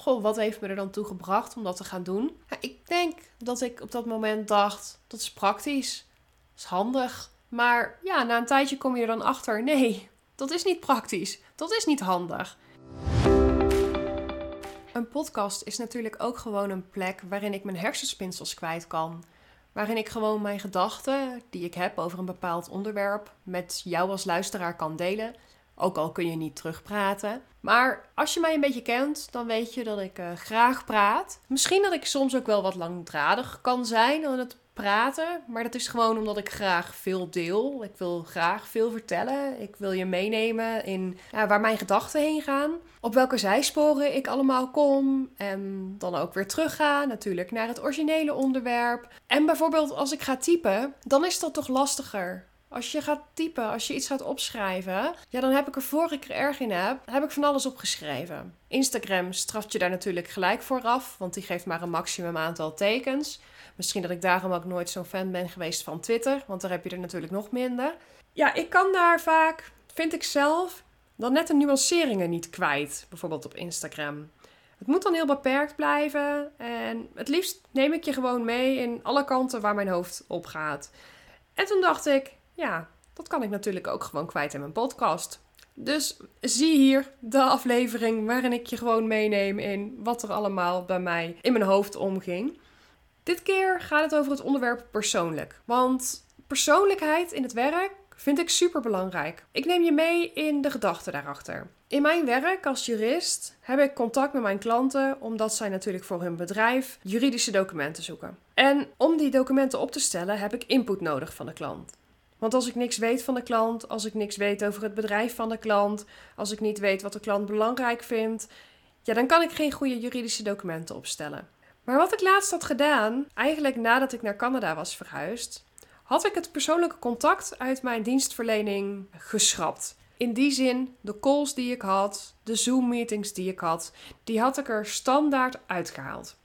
goh, wat heeft me er dan toe gebracht om dat te gaan doen? Ik denk dat ik op dat moment dacht, dat is praktisch, dat is handig. Maar ja, na een tijdje kom je er dan achter, nee, dat is niet praktisch, dat is niet handig. Een podcast is natuurlijk ook gewoon een plek waarin ik mijn hersenspinsels kwijt kan. Waarin ik gewoon mijn gedachten die ik heb over een bepaald onderwerp met jou als luisteraar kan delen. Ook al kun je niet terugpraten. Maar als je mij een beetje kent, dan weet je dat ik uh, graag praat. Misschien dat ik soms ook wel wat langdradig kan zijn aan het praten. Maar dat is gewoon omdat ik graag veel deel. Ik wil graag veel vertellen. Ik wil je meenemen in waar mijn gedachten heen gaan. Op welke zijsporen ik allemaal kom. En dan ook weer terugga natuurlijk naar het originele onderwerp. En bijvoorbeeld als ik ga typen, dan is dat toch lastiger. Als je gaat typen, als je iets gaat opschrijven, ja, dan heb ik er voor ik er erg in heb, heb ik van alles opgeschreven. Instagram straft je daar natuurlijk gelijk voor af, want die geeft maar een maximum aantal tekens. Misschien dat ik daarom ook nooit zo'n fan ben geweest van Twitter, want daar heb je er natuurlijk nog minder. Ja, ik kan daar vaak, vind ik zelf, dan net de nuanceringen niet kwijt, bijvoorbeeld op Instagram. Het moet dan heel beperkt blijven en het liefst neem ik je gewoon mee in alle kanten waar mijn hoofd op gaat. En toen dacht ik, ja, dat kan ik natuurlijk ook gewoon kwijt in mijn podcast. Dus zie hier de aflevering waarin ik je gewoon meeneem in wat er allemaal bij mij in mijn hoofd omging. Dit keer gaat het over het onderwerp persoonlijk. Want persoonlijkheid in het werk vind ik super belangrijk. Ik neem je mee in de gedachten daarachter. In mijn werk als jurist heb ik contact met mijn klanten omdat zij natuurlijk voor hun bedrijf juridische documenten zoeken. En om die documenten op te stellen heb ik input nodig van de klant. Want als ik niks weet van de klant, als ik niks weet over het bedrijf van de klant, als ik niet weet wat de klant belangrijk vindt, ja, dan kan ik geen goede juridische documenten opstellen. Maar wat ik laatst had gedaan, eigenlijk nadat ik naar Canada was verhuisd, had ik het persoonlijke contact uit mijn dienstverlening geschrapt. In die zin, de calls die ik had, de Zoom-meetings die ik had, die had ik er standaard uitgehaald.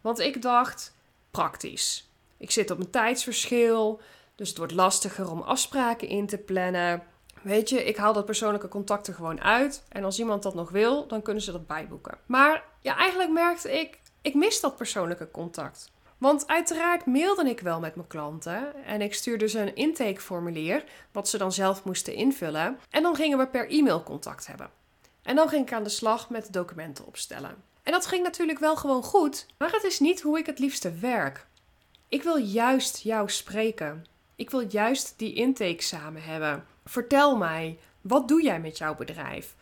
Want ik dacht, praktisch. Ik zit op een tijdsverschil, dus het wordt lastiger om afspraken in te plannen. Weet je, ik haal dat persoonlijke contact er gewoon uit. En als iemand dat nog wil, dan kunnen ze dat bijboeken. Maar ja, eigenlijk merkte ik, ik mis dat persoonlijke contact. Want uiteraard mailde ik wel met mijn klanten en ik stuurde ze een intakeformulier, wat ze dan zelf moesten invullen. En dan gingen we per e-mail contact hebben. En dan ging ik aan de slag met documenten opstellen. En dat ging natuurlijk wel gewoon goed, maar het is niet hoe ik het liefste werk. Ik wil juist jou spreken. Ik wil juist die intake samen hebben. Vertel mij, wat doe jij met jouw bedrijf?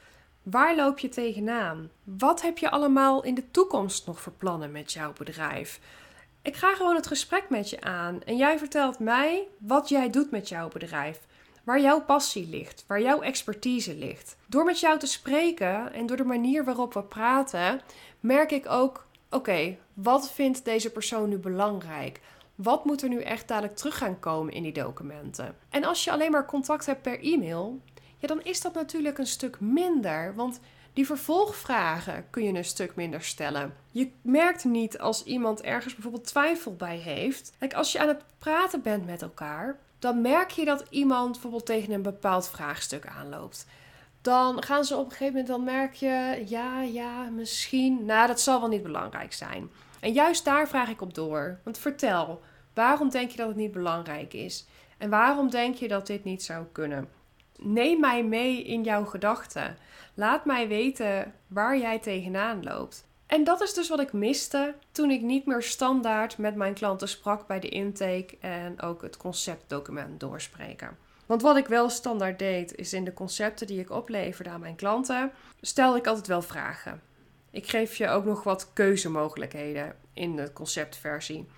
Waar loop je tegenaan? Wat heb je allemaal in de toekomst nog voor plannen met jouw bedrijf? Ik ga gewoon het gesprek met je aan en jij vertelt mij wat jij doet met jouw bedrijf. Waar jouw passie ligt, waar jouw expertise ligt. Door met jou te spreken en door de manier waarop we praten, merk ik ook: oké, wat vindt deze persoon nu belangrijk? Wat moet er nu echt dadelijk terug gaan komen in die documenten? En als je alleen maar contact hebt per e-mail, ja, dan is dat natuurlijk een stuk minder. Want die vervolgvragen kun je een stuk minder stellen. Je merkt niet als iemand ergens bijvoorbeeld twijfel bij heeft. Kijk, als je aan het praten bent met elkaar, dan merk je dat iemand bijvoorbeeld tegen een bepaald vraagstuk aanloopt. Dan gaan ze op een gegeven moment, dan merk je, ja, ja, misschien. Nou, dat zal wel niet belangrijk zijn. En juist daar vraag ik op door. Want vertel, waarom denk je dat het niet belangrijk is? En waarom denk je dat dit niet zou kunnen? Neem mij mee in jouw gedachten. Laat mij weten waar jij tegenaan loopt. En dat is dus wat ik miste toen ik niet meer standaard met mijn klanten sprak bij de intake en ook het conceptdocument doorspreken. Want wat ik wel standaard deed, is in de concepten die ik opleverde aan mijn klanten, stelde ik altijd wel vragen. Ik geef je ook nog wat keuzemogelijkheden in de conceptversie.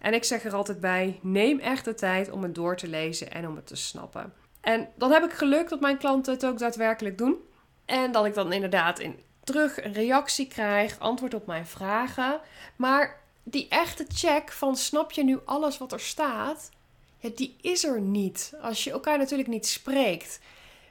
En ik zeg er altijd bij: neem echt de tijd om het door te lezen en om het te snappen. En dan heb ik geluk dat mijn klanten het ook daadwerkelijk doen. En dat ik dan inderdaad in terug een reactie krijg, antwoord op mijn vragen. Maar die echte check van snap je nu alles wat er staat, die is er niet als je elkaar natuurlijk niet spreekt.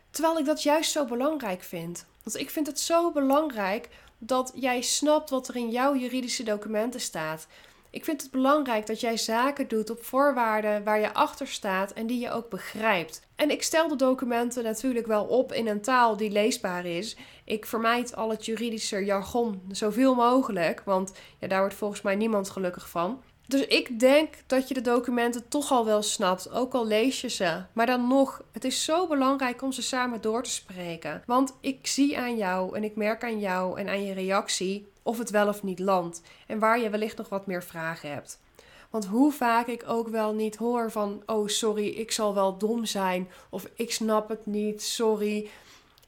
Terwijl ik dat juist zo belangrijk vind. Want ik vind het zo belangrijk dat jij snapt wat er in jouw juridische documenten staat. Ik vind het belangrijk dat jij zaken doet op voorwaarden waar je achter staat en die je ook begrijpt. En ik stel de documenten natuurlijk wel op in een taal die leesbaar is. Ik vermijd al het juridische jargon zoveel mogelijk, want ja, daar wordt volgens mij niemand gelukkig van. Dus ik denk dat je de documenten toch al wel snapt, ook al lees je ze. Maar dan nog, het is zo belangrijk om ze samen door te spreken. Want ik zie aan jou en ik merk aan jou en aan je reactie of het wel of niet landt. En waar je wellicht nog wat meer vragen hebt. Want hoe vaak ik ook wel niet hoor van: oh sorry, ik zal wel dom zijn. Of ik snap het niet, sorry.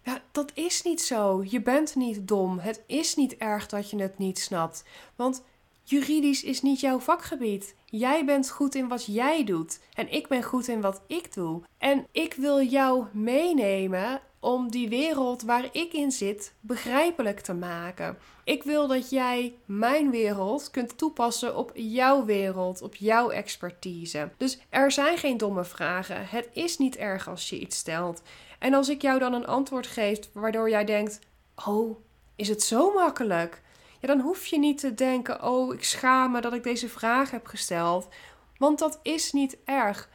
Ja, dat is niet zo. Je bent niet dom. Het is niet erg dat je het niet snapt. Want Juridisch is niet jouw vakgebied. Jij bent goed in wat jij doet en ik ben goed in wat ik doe. En ik wil jou meenemen om die wereld waar ik in zit begrijpelijk te maken. Ik wil dat jij mijn wereld kunt toepassen op jouw wereld, op jouw expertise. Dus er zijn geen domme vragen. Het is niet erg als je iets stelt. En als ik jou dan een antwoord geef waardoor jij denkt: Oh, is het zo makkelijk? Dan hoef je niet te denken: oh, ik schaam me dat ik deze vraag heb gesteld. Want dat is niet erg.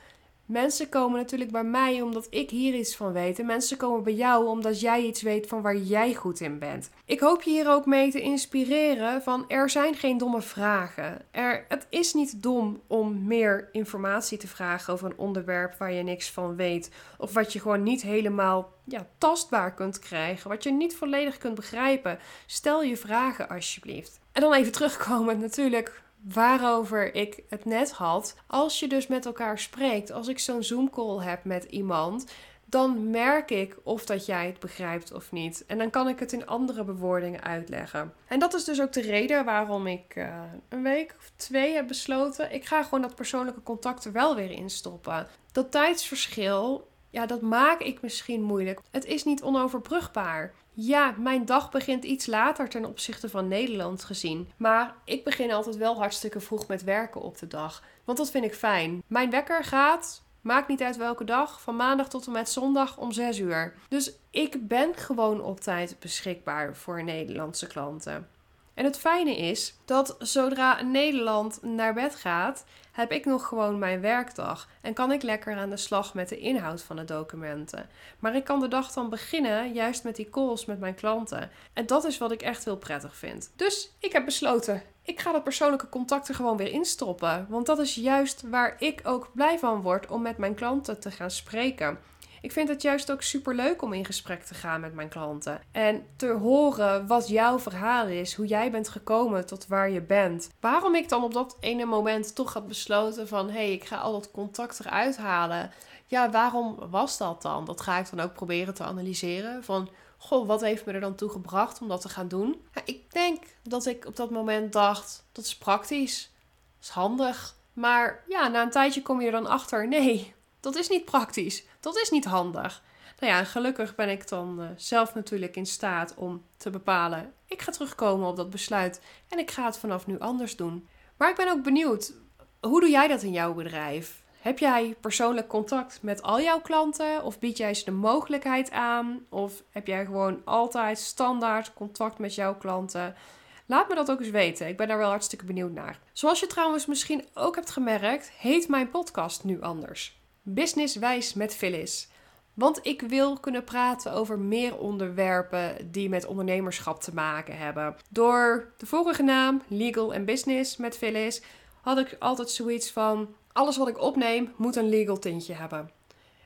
Mensen komen natuurlijk bij mij omdat ik hier iets van weet. En mensen komen bij jou omdat jij iets weet van waar jij goed in bent. Ik hoop je hier ook mee te inspireren van er zijn geen domme vragen. Er, het is niet dom om meer informatie te vragen over een onderwerp waar je niks van weet. Of wat je gewoon niet helemaal ja, tastbaar kunt krijgen. Wat je niet volledig kunt begrijpen. Stel je vragen alsjeblieft. En dan even terugkomen natuurlijk waarover ik het net had. Als je dus met elkaar spreekt, als ik zo'n Zoom-call heb met iemand, dan merk ik of dat jij het begrijpt of niet. En dan kan ik het in andere bewoordingen uitleggen. En dat is dus ook de reden waarom ik uh, een week of twee heb besloten. Ik ga gewoon dat persoonlijke contact er wel weer in stoppen. Dat tijdsverschil, ja, dat maak ik misschien moeilijk. Het is niet onoverbrugbaar. Ja, mijn dag begint iets later ten opzichte van Nederland gezien. Maar ik begin altijd wel hartstikke vroeg met werken op de dag. Want dat vind ik fijn. Mijn wekker gaat, maakt niet uit welke dag, van maandag tot en met zondag om 6 uur. Dus ik ben gewoon op tijd beschikbaar voor Nederlandse klanten. En het fijne is dat zodra Nederland naar bed gaat, heb ik nog gewoon mijn werkdag en kan ik lekker aan de slag met de inhoud van de documenten. Maar ik kan de dag dan beginnen juist met die calls met mijn klanten. En dat is wat ik echt heel prettig vind. Dus ik heb besloten, ik ga dat persoonlijke contact er gewoon weer instoppen. Want dat is juist waar ik ook blij van word om met mijn klanten te gaan spreken. Ik vind het juist ook super leuk om in gesprek te gaan met mijn klanten. En te horen wat jouw verhaal is, hoe jij bent gekomen tot waar je bent. Waarom ik dan op dat ene moment toch had besloten van hé, hey, ik ga al dat contact eruit halen. Ja, waarom was dat dan? Dat ga ik dan ook proberen te analyseren. Van goh, wat heeft me er dan toe gebracht om dat te gaan doen? Ja, ik denk dat ik op dat moment dacht, dat is praktisch, dat is handig. Maar ja, na een tijdje kom je er dan achter, nee, dat is niet praktisch. Dat is niet handig. Nou ja, gelukkig ben ik dan uh, zelf natuurlijk in staat om te bepalen: ik ga terugkomen op dat besluit en ik ga het vanaf nu anders doen. Maar ik ben ook benieuwd, hoe doe jij dat in jouw bedrijf? Heb jij persoonlijk contact met al jouw klanten of bied jij ze de mogelijkheid aan? Of heb jij gewoon altijd standaard contact met jouw klanten? Laat me dat ook eens weten. Ik ben daar wel hartstikke benieuwd naar. Zoals je trouwens misschien ook hebt gemerkt, heet mijn podcast nu anders. Businesswijs met Phyllis. Want ik wil kunnen praten over meer onderwerpen die met ondernemerschap te maken hebben. Door de vorige naam, Legal and Business met Phyllis, had ik altijd zoiets van: alles wat ik opneem moet een legal tintje hebben.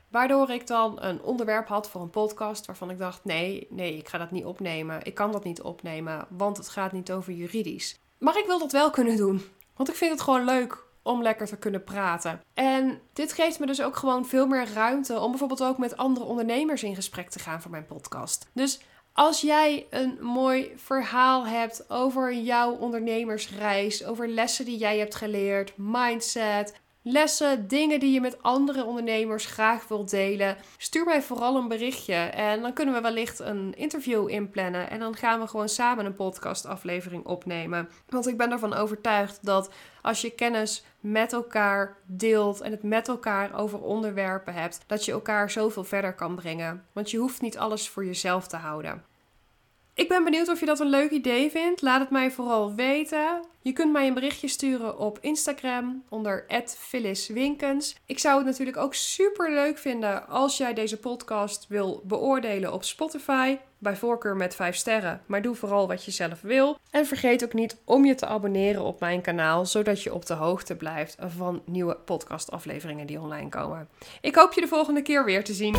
Waardoor ik dan een onderwerp had voor een podcast waarvan ik dacht: nee, nee, ik ga dat niet opnemen. Ik kan dat niet opnemen, want het gaat niet over juridisch. Maar ik wil dat wel kunnen doen. Want ik vind het gewoon leuk om lekker te kunnen praten. En dit geeft me dus ook gewoon veel meer ruimte om bijvoorbeeld ook met andere ondernemers in gesprek te gaan voor mijn podcast. Dus als jij een mooi verhaal hebt over jouw ondernemersreis, over lessen die jij hebt geleerd, mindset, lessen, dingen die je met andere ondernemers graag wilt delen, stuur mij vooral een berichtje. En dan kunnen we wellicht een interview inplannen. En dan gaan we gewoon samen een podcastaflevering opnemen. Want ik ben ervan overtuigd dat als je kennis met elkaar deelt en het met elkaar over onderwerpen hebt, dat je elkaar zoveel verder kan brengen. Want je hoeft niet alles voor jezelf te houden. Ik ben benieuwd of je dat een leuk idee vindt. Laat het mij vooral weten. Je kunt mij een berichtje sturen op Instagram onder @phylliswinkens. Ik zou het natuurlijk ook super leuk vinden als jij deze podcast wil beoordelen op Spotify. Bij voorkeur met 5 sterren, maar doe vooral wat je zelf wil. En vergeet ook niet om je te abonneren op mijn kanaal, zodat je op de hoogte blijft van nieuwe podcastafleveringen die online komen. Ik hoop je de volgende keer weer te zien.